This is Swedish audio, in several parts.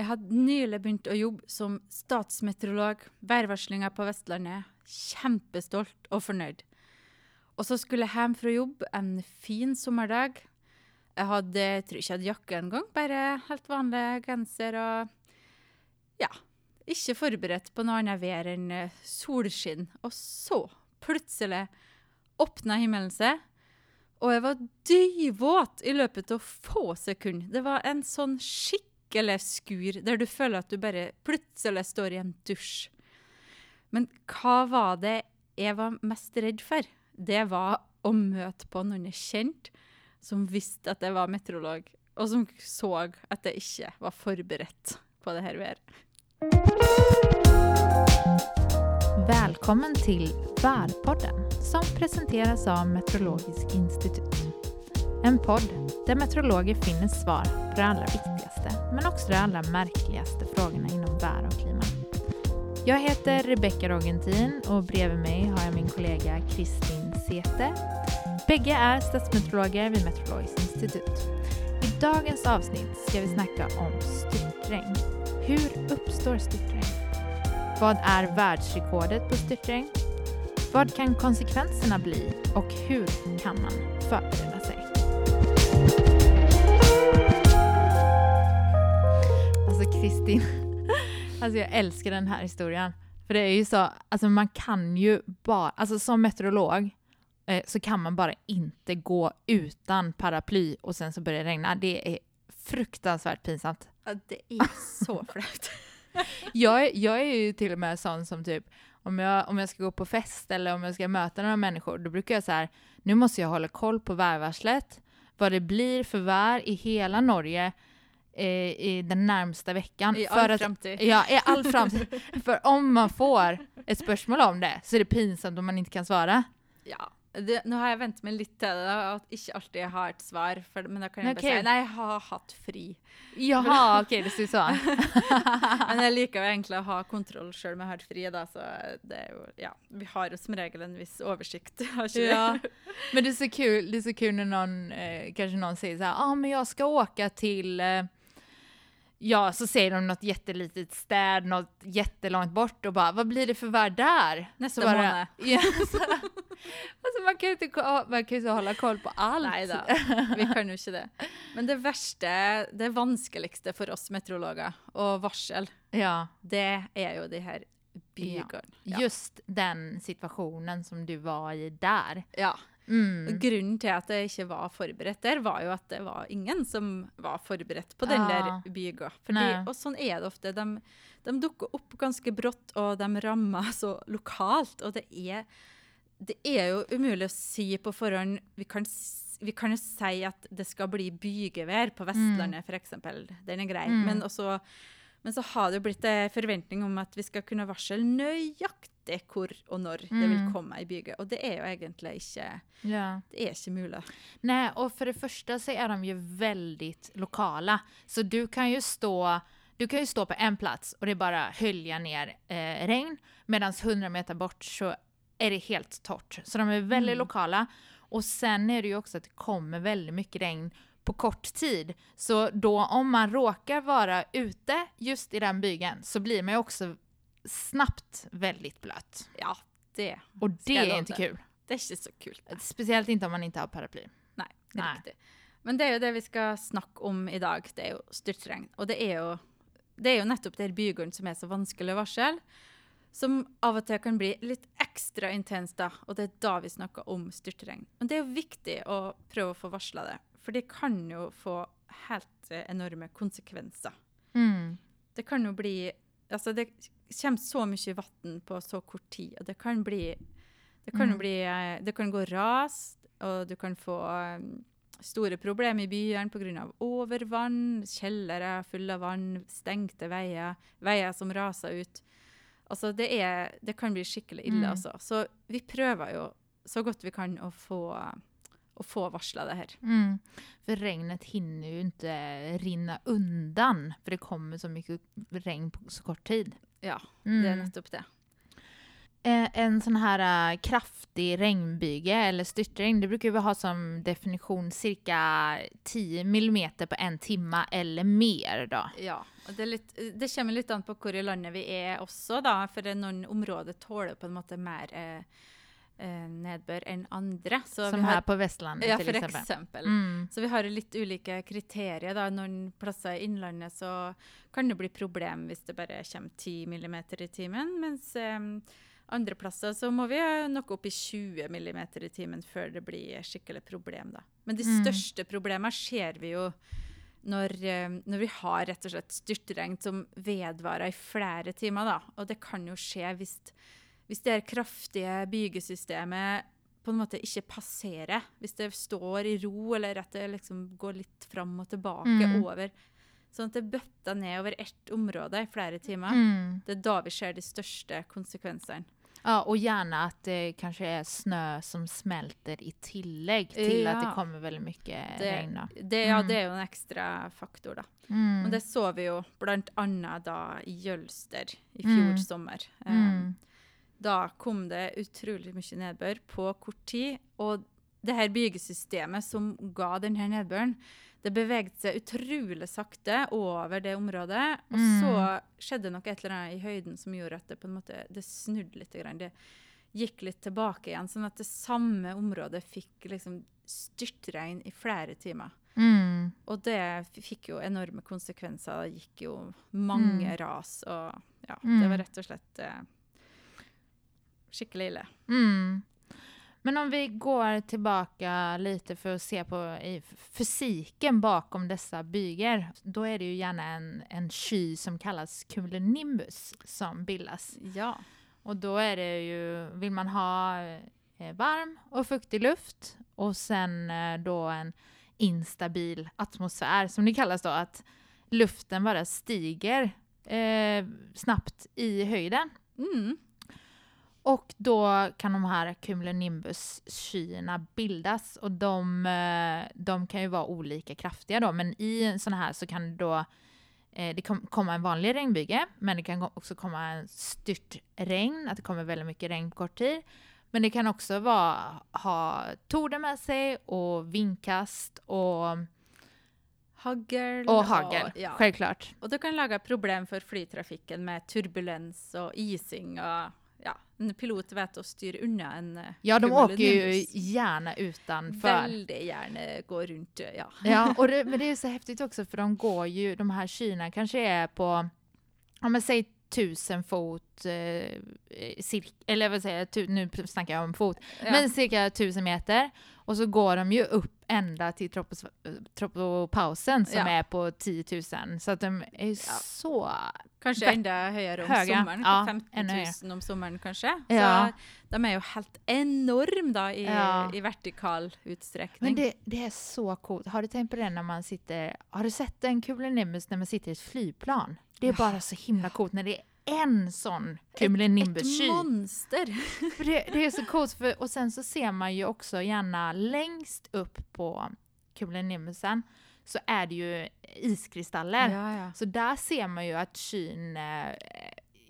Jeg hadde nylig begynt å jobbe som statsmeteorolog, værvarslinga på Vestlandet. Kjempestolt og fornøyd. Og så skulle jeg hjem fra jobb en fin sommerdag. Jeg hadde, jeg tror ikke jeg hadde jakke engang, bare helt vanlig genser og ja, ikke forberedt på noe annet vær enn eh, solskinn. Og så, plutselig, åpna himmelen seg, og jeg var dyvåt i løpet av få sekunder. Det var en sånn eller skur der du føler at du bare plutselig står i en dusj. Men hva var det jeg var mest redd for? Det var å møte på noen jeg kjente som visste at jeg var meteorolog, og som så at jeg ikke var forberedt på det her været. Välkommen till Värpodden som presenteras av Meteorologisk institut. En podd där meteorologer finner svar på det allra viktigaste men också de allra märkligaste frågorna inom vär och klimat. Jag heter Rebecka Rogentin och bredvid mig har jag min kollega Kristin Sete. Bägge är statsmeteorologer vid Meteorologiskt institut. I dagens avsnitt ska vi snacka om styrtregn. Hur uppstår styrtregn? Vad är världsrekordet på styrtregn? Vad kan konsekvenserna bli och hur kan man förbereda Alltså Kristin, alltså jag älskar den här historien. För det är ju så, alltså man kan ju bara, alltså som meteorolog eh, så kan man bara inte gå utan paraply och sen så börjar det regna. Det är fruktansvärt pinsamt. Ja, det är så flaut. jag, är, jag är ju till och med sån som typ, om jag, om jag ska gå på fest eller om jag ska möta några människor, då brukar jag så här, nu måste jag hålla koll på vädervarslet, vad det blir för vär i hela Norge i den närmsta veckan. I för all att, framtid. Ja, i all framtid. för om man får ett spörsmål om det så är det pinsamt om man inte kan svara. Ja. Det, nå har jeg vent meg litt til det, at ikke alltid har et svar. For, men da kan jeg Ok. bare si nei, jeg har hatt fri. Jaha, okej, det ser så. Men jeg liker jo egentlig å ha kontroll sjøl om jeg har fri, da, så det er jo Ja. Vi har jo som regel en viss oversikt. Ikke Ja, men det är så kul, det är så kul när någon, eh, kanske någon säger så här, ah, men jag ska åka till, eh, ja så säger de något jättelitet städ, något jättelångt bort och bara, vad blir det för värld där? Nästa Så bara- månad. Ja, så, alltså man kan ju inte, man kan ju inte hålla koll på allt. Nei da, vi kan jo ikke det. Men det verste, det vanskeligste for oss meteorologer, og varsel, Ja, det er jo de her bygene. Ja. just den situationen som du var i där. ja. Mm. Grunnen til at jeg ikke var forberedt der, var jo at det var ingen som var forberedt på den Ah. der byga. Fordi, og sånn er det ofte. De, de dukker opp ganske brått, og de rammer så lokalt. Og det er, det er jo umulig å si på forhånd Vi kan, vi kan jo si at det skal bli bygevær på Vestlandet, for eksempel. Den er grei. Mm. Men, også, men så har det jo blitt en forventning om at vi skal kunne varsle nøyaktig hvor og når det vil Mm. komme ei byge. Og det er jo egentlig ikke Ja. det er ikke mulig. Nej, och för det första så är de ju väldigt lokala. Så du kan ju stå, du kan ju stå på en plats och det bara hölja ner eh, regn, medan 100 meter bort så är det helt torrt. Så de är väldigt Mm. lokala. Och sen är det ju också att det kommer väldigt mycket regn på kort tid. Så då om man råkar vara ute just i den bygeln så blir man ju också snabbt väldigt blöt. Ja, det, Och Ska det är inte det. kul. det ikke så kult. Speciellt inte om man inte har paraply. Nei, det er Nei. riktig. Men det er jo det vi skal snakke om i dag. Det er jo styrtregn. Og det er jo, det er jo nettopp de her bygården som er så vanskelig å varsle, som av og til kan bli litt ekstra intenst da, og det er da vi snakker om styrtregn. Men det er jo viktig å prøve å få varsla det, for det kan jo få helt eh, enorme konsekvenser. Mm. Det kan jo bli Altså, det kommer så mye vann på så kort tid, og det kan bli Det kan Mm. bli eh, Det kan gå ras, og du kan få eh, store problemer i byene pga. overvann, kjellere fulle av vann, stengte veier, veier som raser ut. Altså, det, er, det kan bli skikkelig ille, Mm. altså. Så vi prøver jo så godt vi kan å få, å få varsla det her. Mm. För regnet hinner ju inte rinna undan för det kommer så mycket regn på så kort tid. Ja, Mm. det er nettopp det. Eh, En sån här eh, kraftig regnbyge eller störtregn, det brukar vi ha som definition cirka 10 millimeter på en timme eller mer då. Ja, og det, litt, det kommer litt an på hvor i landet vi også, da. For det er noen områder tåler på en måte mer eh, nedbør enn andre. Så Som här på Västlandet ja, till for exempel. eksempel. Mm. Så vi har litt ulike kriterier. da. Noen plasser i innlandet så kan det bli problem hvis det bare kommer 10 millimeter i timen, mens eh, andre plasser så må vi ha noe opp i 20 millimeter i timen før det blir skikkelig problem. da. Men de Mm. største problemene ser vi jo når, eh, når vi har rett og slett styrtregn som vedvarer i flere timer. da. Og det kan jo skje hvis, hvis det kraftige bygesystemet på en måte ikke passerer. Hvis det står i ro, eller at det liksom går litt fram og tilbake Mm. over. Sånn at det bøtter ned over ett område i flere timer. Mm. Det er da vi ser de største konsekvensene. Ja, och gärna att det kanske är snö som smälter i tillägg till att det Ja. kommer väldigt mycket Det, regn. Då. det, ja, Mm. det er jo en ekstra faktor, da. Mm. Og det så vi jo blant annet da i Jølster i fjor Mm. sommer. Eh, Mm. Da kom det utrolig mye nedbør på kort tid. Og det her bygesystemet som ga denne nedbøren, det beveget seg utrolig sakte over det området. Og Mm. så skjedde nok et eller annet i høyden som gjorde at det på en måte det snudde litt. Grann. Det gikk litt tilbake igjen, sånn at det samme området fikk liksom styrtregn i flere timer. Mm. Og det f- fikk jo enorme konsekvenser. Det gikk jo mange Mm. ras, og ja, Mm. det var rett og slett eh, skikkelig ille. Mm. Men om vi går tillbaka lite för att se på i fysiken bakom dessa byger, då är det ju gärna en, en sky som kallas cumulonimbus som bildas. Ja. Och då är det ju, vill man ha eh, varm och fuktig luft och sen eh, då en instabil atmosfär som det kallas då, att luften bara stiger eh, snabbt i höjden. Mm. Och då kan de här cumulonimbus-skyarna bildas och de, eh, de kan ju vara olika kraftiga då, men i en sån här så kan det då eh, det kom, komma en vanlig regnbyge, men det kan också komma en styrtregn, att det kommer väldigt mycket regn på kort tid. Men det kan också vara, ha torder med sig och vindkast och, Hagl. och hagel, Og, ja. självklart. og det kan lage problem for flytrafikken med turbulens og ising. ja, En pilot vet å styre unna en eh, Ja, de åker ju gärna utanför. Veldig gjerne gå rundt, ja. Ja, och det, men det är så häftigt också för de går ju, de här kyna kanske är på, ja men säg tusen fot, eh, cirka, eller vad säger jag, nu snackar jag om fot, ja. men cirka tusen meter. Och så går de ju upp ända till tropos, tropopausen som Ja. är på 10 000. Så att de är ju så... Kanskje Vett- enda høyere om høye. sommaren. Ja, 15 enda høyere. 000 om sommeren, kanskje. Ja. Så de er jo helt enorme da, i, Ja. i vertikal Men utstrekning. det, det är så coolt. Har du tänkt på det när man sitter, har du sett en cumulonimbus när man sitter i ett flygplan? Det är Ja. bara så himla coolt när det är en sån Et cumulonimbus-sky. monster! För det, det är så coolt, för, och sen så ser man ju också gärna längst upp på cumulinimbusen så är det ju iskristaller. Ja, ja. Så där ser man ju att skyn, eh,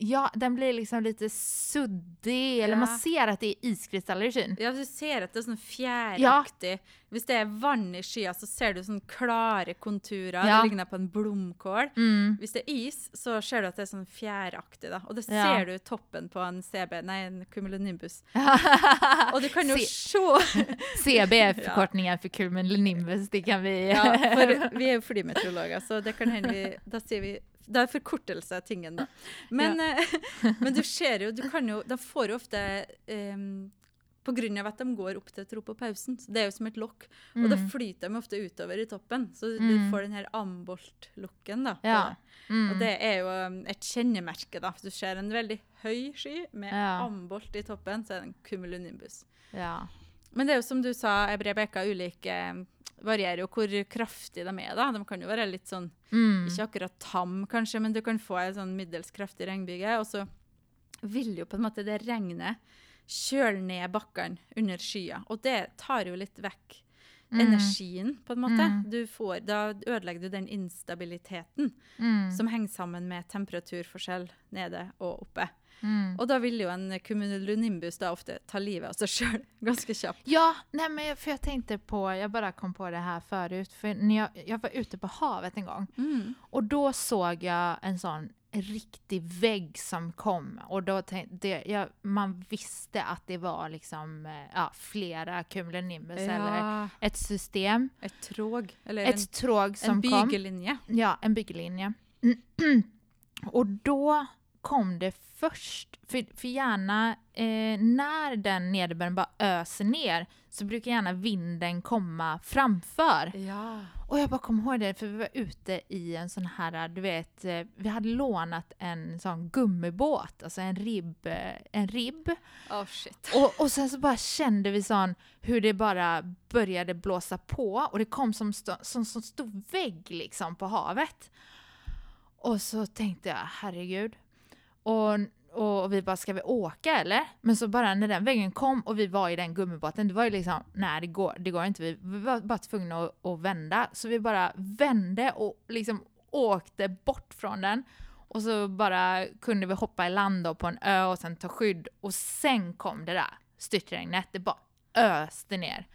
ja den blir liksom lite suddig, eller Ja. man ser att det är iskristaller i skyn. Ja, du ser at det er sånn fjæraktig. Hvis det er vann i skya, så ser du sånn klare konturer. Ja. Det ligner på en blomkål. Mm. Hvis det er is, så ser du at det er sånn fjæraktig. da. Og det Ja. ser du toppen på en CB, nei, en cumulonimbus. Og du kan jo Se- CB är förkortningen för cumulonimbus, det kan vi... Ja, for vi er jo flymeteorologer, så det kan hende vi Da sier vi Da er forkortelse av tingen, da. Men, eh, men du ser jo, du kan jo De får jo ofte um, på av at de går opp til tropopausen. Så det er jo som et lokk. Og da Mm. flyter de ofte utover i toppen. Så du Mm. får den her ambolt-looken, da. på Ja. det. Mm. Og det er jo um, et kjennemerke, da. Du ser en veldig høy sky med Ja. ambolt i toppen, så er det en cumulonimbus. ja. Men det er jo som du sa, Rebekka, ulike varierer jo hvor kraftige de er. da. De kan jo være litt sånn, Mm. ikke akkurat tam kanskje, men du kan få en sånn middels kraftig regnbyge. Og så vil jo på en måte det regnet kjøle ned bakkene under skya. Og det tar jo litt vekk Mm. energien, på en måte. Mm. Du får, da ødelegger du den instabiliteten Mm. som henger sammen med temperaturforskjell nede og oppe. Mm. Og da ville jo en cumulonimbus da ofte ta livet av seg sjøl ganske kjapt. Ja, nej men jag, för jag tänkte på, jag bara kom på det här förut, för när jag, jag var ute på havet en gång Mm. och då såg jag en sån riktig vägg som kom och då tänkte det, jag, man visste att det var liksom eh, ja, flera cumulonimbus eller Ja, ett system, et tråg. Eller ett tråg en, som en kom. bygelinje. Ja, en byggelinje. och då kom det först, för, för gärna eh, när den nederbörden bara öser ner så brukar gärna vinden komma framför. Ja. Och jag bara kom ihåg det för vi var ute i en sån här, du vet, eh, vi hade lånat en sån gummibåt, alltså en ribb, eh, en ribb. Oh shit. Och, och sen så bara kände vi sån hur det bara började blåsa på och det kom som, stå, som, som stor vägg liksom på havet. Och så tänkte jag, herregud. Och, och vi bara, ska vi åka eller? Men så bara när den vägen kom och vi var i den gummibåten, det var ju liksom, nej det går, det går inte. Vi, vi var bara tvungna att, att vända. Så vi bara vände och liksom åkte bort från den. Och så bara kunde vi hoppa i land då på en ö och sen ta skydd. Och sen kom det där styrtregnet, Det bara öste ner.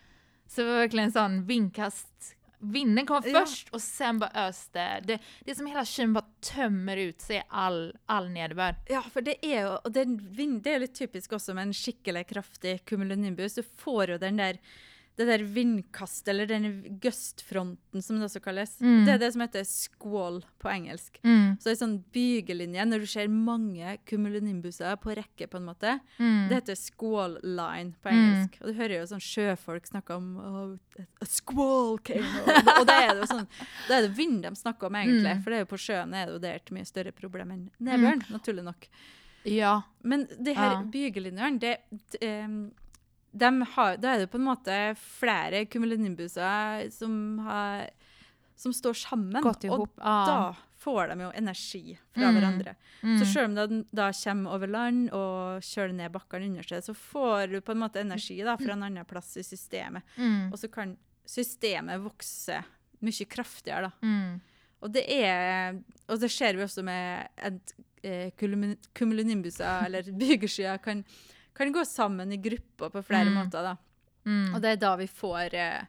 Så det var verkligen en sån vindkast. Vinden kom Ja. först och sen bara öste. Det, det är som hela kylen bara tömmer ut sig all, all nederbörd. Ja, for det jo Og det, vind, det er jo litt typisk også med en skikkelig kraftig cumulonimbus. Du får jo den der det der vindkastet, eller den gustfronten som det også kalles. Mm. Det er det som heter squall på engelsk. Mm, Så det er sånn bygelinje, når du ser mange cumulinimbuser på rekke, på en måte. mm, Det heter squall line på Mm. engelsk. Og du hører jo sånn sjøfolk snakke om oh, a squall came. Og da er det jo sånn, da er det vind de snakker om, egentlig. Mm. For det er jo på sjøen er det jo det et mye større problem enn nedbøren, naturlig nok. ja. Men de her Ja. bygelinjene, det, d- em, dem har, da er det på en måte flere cumulinimbuser som, har, som står sammen. Og ihop. Ja. da får de jo energi fra Mm. hverandre. Mm. Så selv om den da kommer over land og kjøler ned bakkene under seg, så får du på en måte energi da, fra en annen plass i systemet. Mm. Og så kan systemet vokse mye kraftigere. da. Mm. Og det er Og det ser vi også med at eh, cumulinimbuser, eller bygeskyer, kan, kan gå sammen i grupper på flere Mm. måter. da. Mm. Og det er da vi får eh,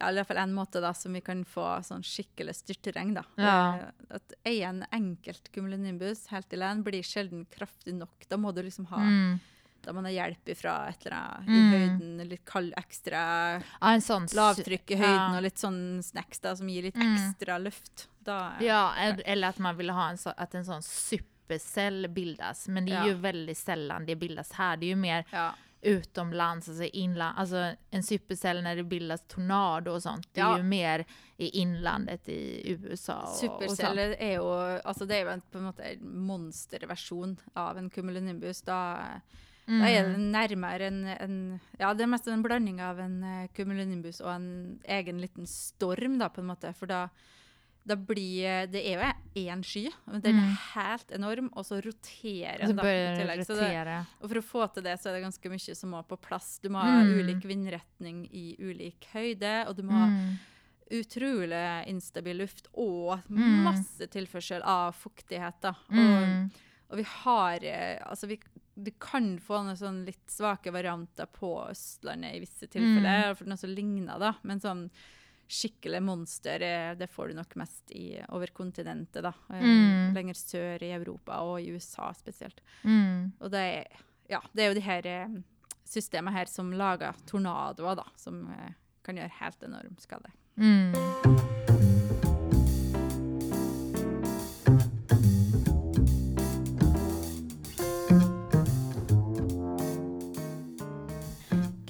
ja, i hvert fall en måte da, som vi kan få sånn skikkelig styrteregn. da. Ja. Eh, At en enkelt cumulonimbus helt i land blir sjelden kraftig nok. Da må du liksom ha Mm. da man har hjelp ifra et eller annet i Mm. høyden, litt kald ekstra Ja, en sån s- lavtrykk i høyden ja. og litt sånn snacks da, som gir litt Mm. ekstra luft. Da, Ja, eller att man vill ha en, så, att en sån supercell bildas. Men det är Ja. ju väldigt sällan det bildas här. Det är ju mer ja. utomlands, alltså inland. Alltså en supercell när det bildas tornado och sånt. Det är Ja. ju mer i inlandet i USA. Och, och. Superceller er jo altså Det er jo en, på en måte en monsterversjon av en cumulonimbus. Da, da er det Mm. nærmere en, en Ja, det er mest en blanding av en eh, cumulonimbus og en egen liten storm, da, på en måte. For da, da blir Det er jo én sky, men den er Mm. helt enorm, og så roterer Och så den tillegg. Så det, og for å få til det, så er det ganske mye som må på plass. Du må ha Mm. ulik vindretning i ulik høyde, og du må ha Mm. utrolig instabil luft og Mm. masse tilførsel av fuktighet. Da. Og, Mm. og vi har eh, Altså, vi, du kan få noen sånn litt svake varianter på Østlandet i visse tilfeller, Mm. noe som ligner, da. Men sånn skikkelig monster, eh, det får du nok mest i, over kontinentet, da. Eh, Mm. Lenger sør i Europa og i USA spesielt. Mm. Og det er, ja, det er jo de her eh, systemene her som lager tornadoer, da, som kan gjøre helt enorm skade. Mm.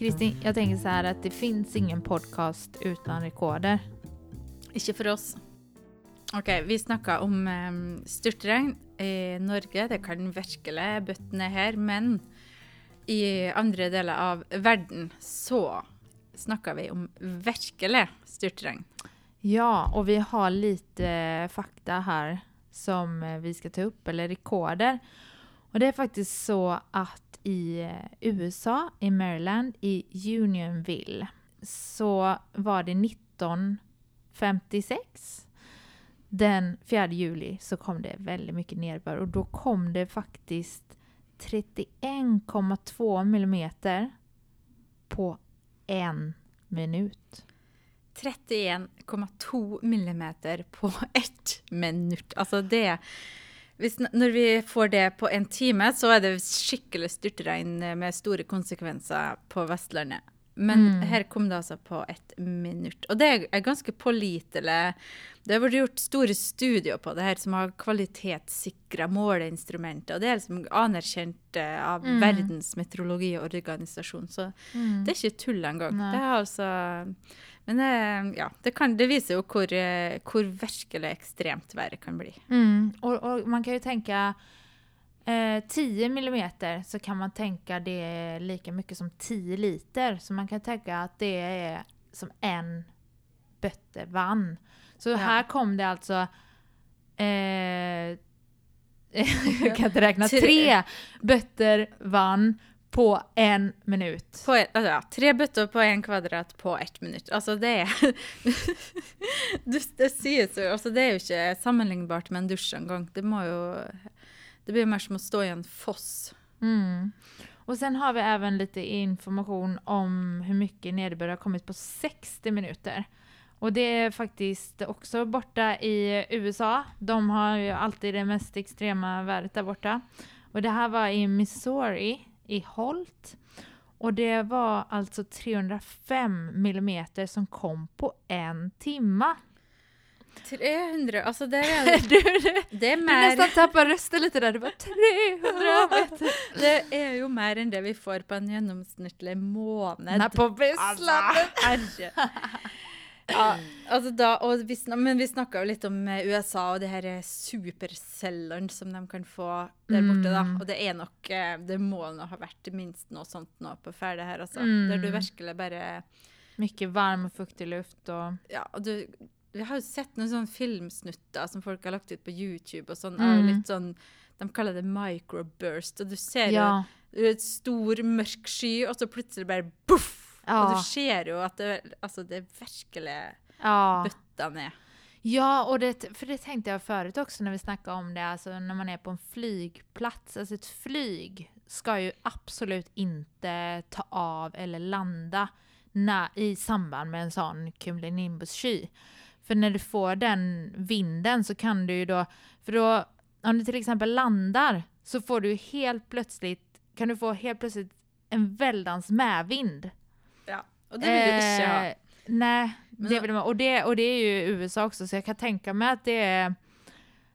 Kristin, jag tänker så här att det finns ingen podcast utan rekorder. Ikke for oss. OK, vi snakka om um, styrtregn i Norge. Det kan virkelig bøtte ned her. Men i andre deler av verden så snakker vi om virkelig styrtregn. Ja, och vi har lite fakta här som eh, vi ska ta upp, eller rekorder. Och det är faktiskt så att i eh, USA, i Maryland, i Unionville, så var det 1956. Den 4 juli så kom det väldigt mycket nederbörd och då kom det faktiskt 31,2 millimeter på en minut. 31,2 millimeter på ett minut. Alltså det hvis, Når vi får det på en time, så er det skikkelig styrtregn med store konsekvenser på Vestlandet. Men Mm. her kom det altså på ett minutt. Og det er ganske pålitelig. Det har vært gjort store studier på det her som har kvalitetssikra måleinstrumenter. Og det er liksom anerkjent eh, av Mm. Verdens meteorologiorganisasjon. Så det er ikke tull engang. Nei. Det er altså Men det, ja, det, kan, det viser jo hvor, eh, hvor virkelig ekstremt været kan bli. Mm. Och, och man kan ju tänka eh, 10 millimeter så kan man tänka det är lika mycket som 10 liter. Så man kan tänka att det är som en bötte vann. Så Ja. här kom det alltså eh, jag kan inte räkna. Tre bötter vann på en minut. På, et- altså, ja, tre bøtter på én kvadrat på ett minutt. Altså, det du, Det sies jo altså, Det er jo ikke sammenlignbart med en dusj engang. Det må jo Det blir mer som å stå i en foss. Mm. Och sen har vi även lite information om hur mycket nederbörd har kommit på 60 minuter. Och det är faktiskt också borta i USA. De har ju alltid det mest extrema vädret där borta. Och det här var i Missouri, i Holt. Och det var alltså 305 millimeter som kom på en timma. 300 Altså, det er, Du, du, det du mer nästan tappade rösten lite där. Det var 300 meter. Det er jo mer enn det vi får på en gjennomsnittlig måned. Nej, på Vestlandet. Ja, altså da, og vi, men vi snakka jo litt om eh, USA og de her eh, supercellene som de kan få der borte. da. Mm. Og det er nok eh, Det må nå ha vært minst noe sånt nå på ferdet her, altså. Mm. Der du virkelig bare Mycket varm och fuktig luft och... Ja, og du Vi har jo sett noen sånne filmsnutter som folk har lagt ut på YouTube og sånn. Mm. litt sånn De kaller det microburst, og du ser jo Ja. det et stor, mørk sky, og så plutselig bare boff! Og Ja. du ser jo at det, altså, det virkelig Ja. bøtta ned. ja, och det, för det tänkte jag förut också när vi snackade om det, alltså när man är på en flygplats. Alltså ett flyg ska ju absolut inte ta av eller landa när, i samband med en sån cumulonimbus-sky. För när du får den vinden så kan du ju då, för då, om du till exempel landar så får du helt plötsligt, kan du få helt plötsligt en väldans medvind. Og det vil du ikke ha. Eh, Nej, Men det då- vill man, och, det, och det är ju USA också, så jag kan tänka mig att det är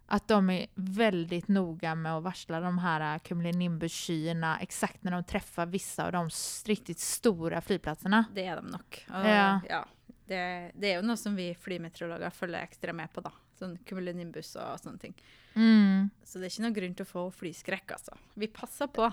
att de är väldigt noga med att varsla de här cumulonimbus-skyarna exakt när de träffar vissa av de riktigt stora flygplatserna. Det er de nok. Og, Ja. ja. Det, det er jo noe som vi flymeteorologer følger ekstra med på, cumulonimbus og sånne ting. Mm. Så det er ikke noe grunn til å få flyskrekk, altså. Vi passer på.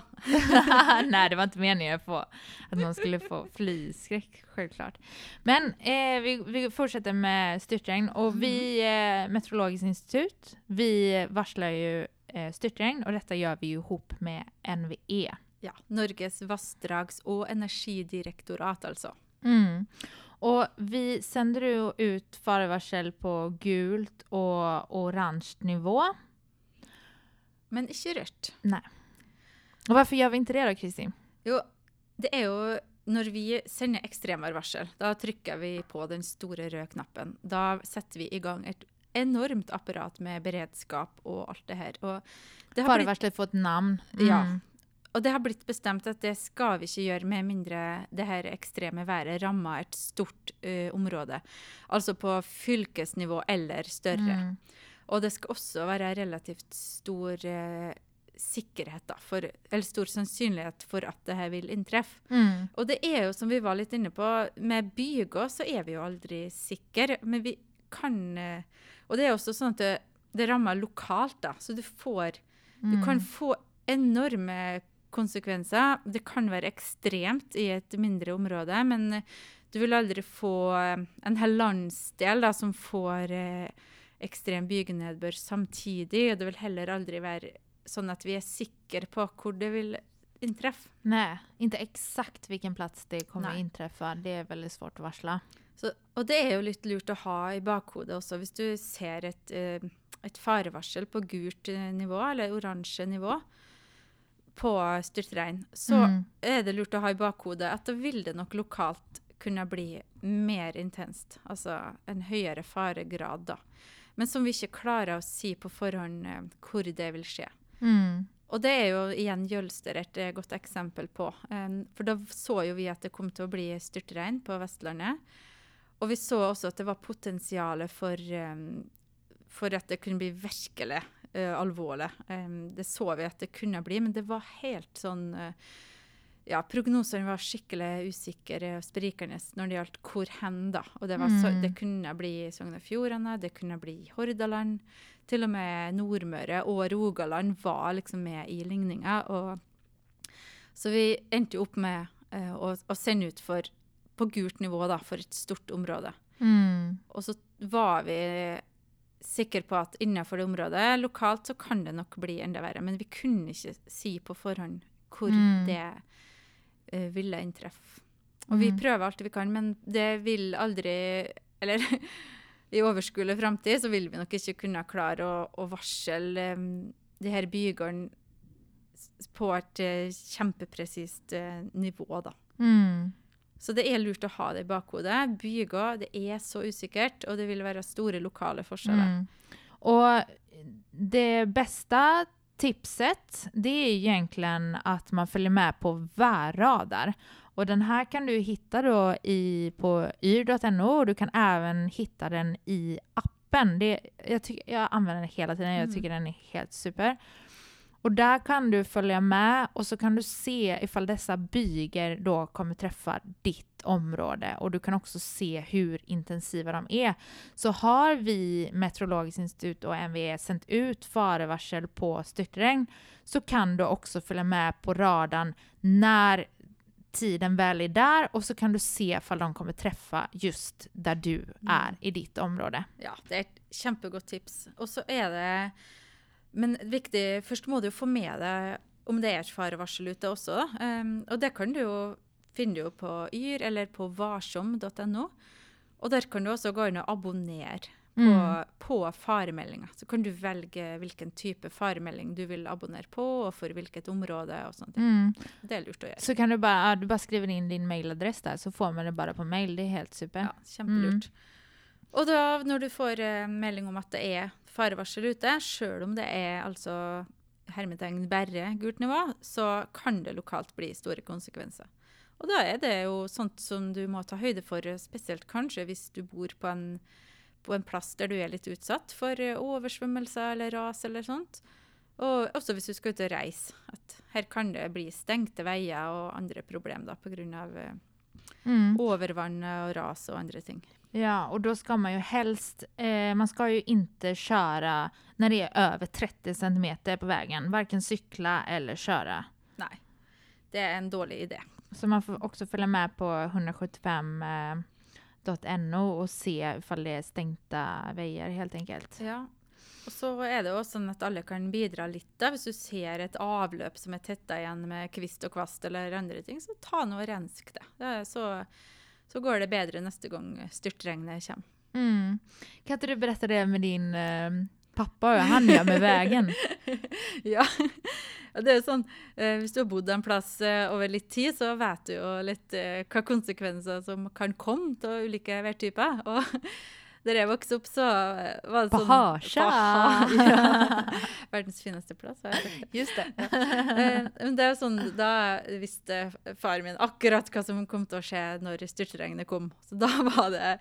Nej, det var inte meningen på att man skulle få flyskräck, självklart. Men eh, vi, vi fortsätter med störtregn och vi, eh, Meteorologiskt institut, vi varslar ju eh, störtregn och detta gör vi ju ihop med. NVE. Ja. Norges vassdrags- og energidirektorat, altså. Mm. Och vi sänder ut farevarsel på gult och orange nivå. Men ikke rødt. Och varför gör vi inte det då, Kristin? Jo, det er jo når vi sender ekstremværvarsel, da trykker vi på den store røde knappen. Da setter vi i gang et enormt apparat med beredskap og alt det her. Og det Farevarslet får ett namn. Ja. Mm. og det har blitt bestemt at det skal vi ikke gjøre med mindre det her ekstreme været rammer et stort eh, område. Altså på fylkesnivå eller større. Mm. Og det skal også være relativt stor eh, sikkerhet, da, for, eller stor sannsynlighet for at det her vil inntreffe. Mm. Og det er jo, som vi var litt inne på, med byger så er vi jo aldri sikre. Men vi kan eh, Og det er også sånn at det, det rammer lokalt, da. Så du får Du kan få enorme konsekvenser. Det kan være ekstremt i et mindre område, men eh, du vil aldri få eh, en hel landsdel da, som får eh, ekstrem bygenedbør samtidig. Og det vil heller aldri være sånn at vi er sikre på hvor det vil inntreffe. Nej, inte exakt vilken plats det kommer Nej. inträffa. Det är väldigt svårt att varsla. Så, og det er jo litt lurt å ha i bakhodet også, hvis du ser et, eh, et farevarsel på gult eh, nivå, eller oransje nivå, på styrtregn, så Mm. er det lurt å ha i bakhodet at da vil det nok lokalt kunne bli mer intenst. Altså en høyere faregrad, da. Men som vi ikke klarer å si på forhånd eh, hvor det vil skje. Mm. Og det er jo igjen Jølster et eh, godt eksempel på. Um, for da så jo vi at det kom til å bli styrtregn på Vestlandet. Og vi så også at det var potensial for, for at det kunne bli virkelig eh, alvorlig. Det så vi at det kunne bli, men det var helt sånn eh, Ja, prognosene var skikkelig usikre og sprikende når det gjaldt hvor hen, da. Og det, var så, Mm. det kunne bli Sogn og Fjordane, det kunne bli Hordaland. Til og med Nordmøre og Rogaland var liksom med i ligninga. Og, så vi endte jo opp med eh, å, å sende ut for, på gult nivå da, for et stort område. Mm. Og så var vi sikre på at innenfor det området lokalt så kan det nok bli enda verre. Men vi kunne ikke si på forhånd hvor Mm. det eh, ville inntreffe. Og vi Mm. prøver alt vi kan, men det vil aldri Eller i overskuelig framtid så vil vi nok ikke kunne klare å, å varsle um, de her bygårdene s- på et eh, kjempepresist eh, nivå, da. Mm. Så det er lurt å ha det i bakhodet. Byger, det er så usikkert, og det vil være store lokale forskjeller. Mm. Och det bästa tipset det är egentligen att man följer med på värradar. Och den här kan du hitta då i, på yr.no och du kan även hitta den i appen. Det, jag, tycker, jag använder den hela tiden, jag Mm. tycker den är helt super. Och där kan du följa med och så kan du se ifall dessa byger då kommer träffa ditt område och du kan också se hur intensiva de är. Så har vi Meteorologiskt institut och MVE sänt ut farevarsel på störtregn så kan du också följa med på radarn när tiden väl är där och så kan du se ifall de kommer träffa just där du är i ditt område. Ja, det er et kjempegodt tips. Og så er det Men viktig, først må du få med deg om det er et farevarsel ute også. Um, og det kan du jo finne jo på Yr eller på varsom.no. Og der kan du også gå inn og abonnere på, Mm. på faremeldinger. Så kan du velge hvilken type faremelding du vil abonnere på, og for hvilket område og sånt. Mm. Det er lurt å gjøre. Så kan du bara, ja, du bara skriver in din mailadress där så får man det bara på mail. Det är helt super. Ja, kjempelurt. Og da, når du får eh, melding om at det er farevarsel ute, sjøl om det er altså hermetegn bare gult nivå, så kan det lokalt bli store konsekvenser. Og da er det jo sånt som du må ta høyde for, spesielt kanskje hvis du bor på en, på en plass der du er litt utsatt for eh, oversvømmelser eller ras eller sånt. Og også hvis du skal ut og reise. At her kan det bli stengte veier og andre problemer pga. Eh, Mm. overvann og ras og andre ting. Ja, och då ska man ju helst, eh, man ska ju inte köra när det är över 30 centimeter på vägen, varken cykla eller köra. Nei. Det er en dårlig idé. Så man får också följa med på 175.no och se ifall det är stängda vägar helt enkelt. Ja. Og så er det jo sånn at alle kan bidra da. Hvis du ser et avløp som er tetta igjen med kvist og kvast eller andre ting, så ta nå og rensk det. det er så, så går det bedre neste gang styrtregnet kommer. Mm. Kan inte du berätta det med din eh, pappa och han gör med vägen? ja. Det jo sånn, eh, Hvis du har bodd en plass eh, over litt tid, så vet du jo litt eh, hva konsekvenser som kan komme av ulike værtyper. Og der jeg vokste opp, så eh, var det På sånn Harsa. På Ha- ja. Jeg sagt det. Just det. Eh, men det jo sånn, Da visste far min akkurat hva som kom til å skje når styrtregnet kom. Så da var det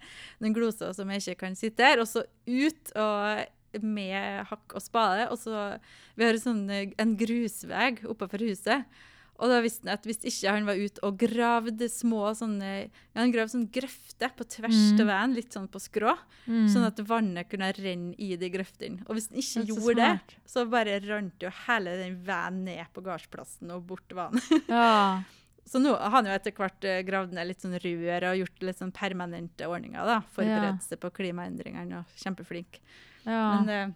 den glosa som jeg ikke kan sitte der, og så ut og med hakk og spade. Og så Vi har sånn, eh, en grusvei oppafor huset. Og da visste han at hvis ikke han var ute og gravde små sånne ja, Han gravde sånn grøfter på tvers Mm. til veien, litt sånn på skrå, Mm. sånn at vannet kunne renne i de grøftene. Og hvis han ikke Det så gjorde det, smart. så bare rant jo hele den veien ned på gardsplassen og bort til vann. Ja. Så nå har han jo etter hvert eh, gravd ned litt sånn rør og gjort litt sånn permanente ordninger. da, Forberedt seg på klimaendringene og kjempeflink. ja. Men eh,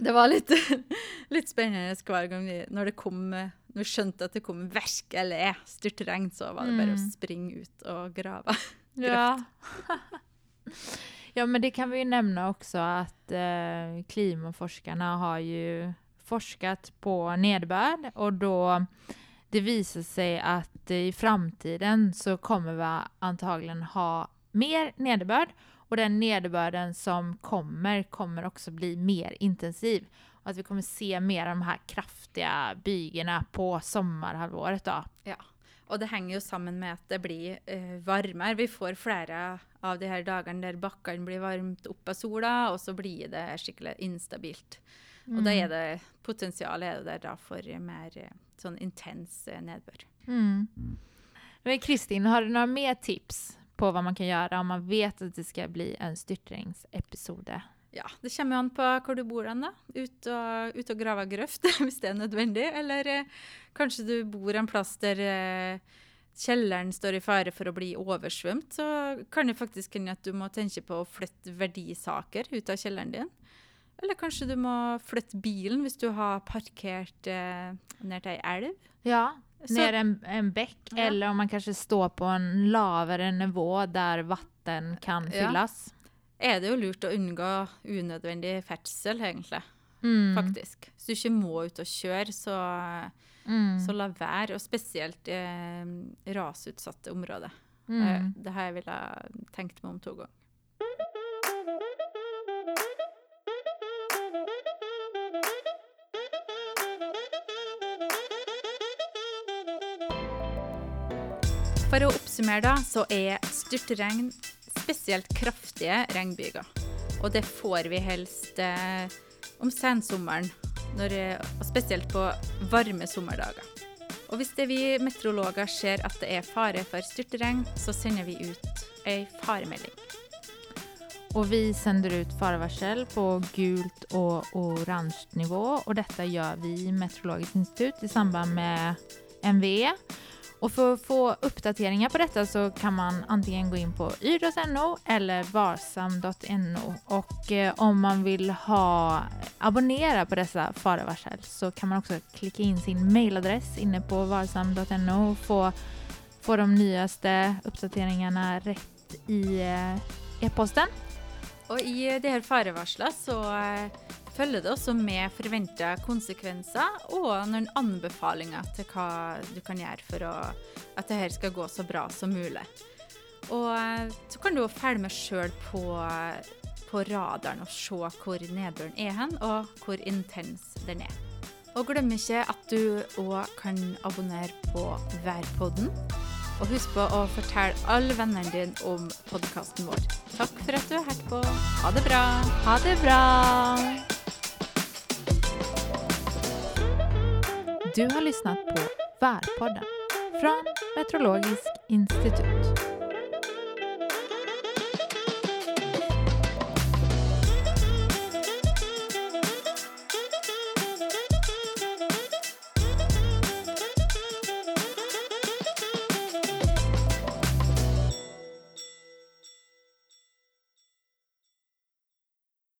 det var litt, litt spennende hver gang vi, når det kom eh, når vi skjønte at det kom virkelig styrtregn, så var det bare å Mm. springe ut og grave. Ja. ja, men det kan vi ju nämna också att eh, klimaforskarna har ju forskat på nederbörd och då det visar sig att i framtiden så kommer vi antagligen ha mer nederbörd och den nederbörden som kommer kommer också bli mer intensiv. Och att vi kommer se mer av de här kraftiga bygerna på sommarhalvåret då. Ja, och det hänger ju samman med att det blir eh, varmare. Vi får flera av de här dagarna där backen blir varmt upp av sola och så blir det skickligt instabilt. Mm. Och då är det potential är det där för mer eh, sån intens eh, nedbör. Mm. Men Kristin, har du några mer tips på vad man kan göra om man vet att det ska bli en styrtregnesepisode? Ja, det kommer an på var du bor hen, Ut og, ut og grave grøft hvis det er nødvendig. Eller eh, kanskje du bor en plass der eh, kjelleren står i fare for å bli oversvømt. Så kan det faktisk hende at du må tenke på å flytte verdisaker ut av kjelleren din. Eller kanskje du må flytte bilen hvis du har parkert eh, til ei elv. Ja, ner en, en bäck ja. eller om man kanske står på en lavare nivå där vatten kan fyllas. Er det jo lurt å unngå unødvendig ferdsel, egentlig. Mm. Faktisk. Hvis du ikke må ut og kjøre, så, mm. så la være. Og spesielt i eh, rasutsatte områder. Mm. Eh, det har jeg ville tenkt meg om to ganger. For å oppsummere, da, så er styrtregn spesielt kraftige regnbyger. Og det får vi helst eh, om sensommeren, når, eh, og spesielt på varme sommerdager. Og hvis det vi meteorologer ser at det er fare for styrtregn, så sender vi ut ei faremelding. Och vi sänder ut farevarsel på gult och orange nivå och detta gör vi i Meteorologiskt institut i samband med MVE. Och för att få uppdateringar på detta så kan man antingen gå in på yr.no eller varsam.no och eh, om man vill ha abonnera på dessa farevarsel så kan man också klicka in sin mailadress inne på varsam.no och få, få de nyaste uppdateringarna rätt i eh, e-posten. Och i det här farevarslet så eh, eh, følger det også med forventa konsekvenser og noen anbefalinger til hva du kan gjøre for å, at det her skal gå så bra som mulig. Og eh, så kan du jo følge med sjøl på, på, radaren og se hvor nedbøren er hen, og hvor intens den er. Og glem ikke at du òg kan abonnere på Værpodden. Og husk på å fortelle alle vennene dine om podkasten vår. Takk for at du har hørt på. Ha det bra. Ha det bra. Du har lyssnat på Värpodden från Meteorologiskt institut.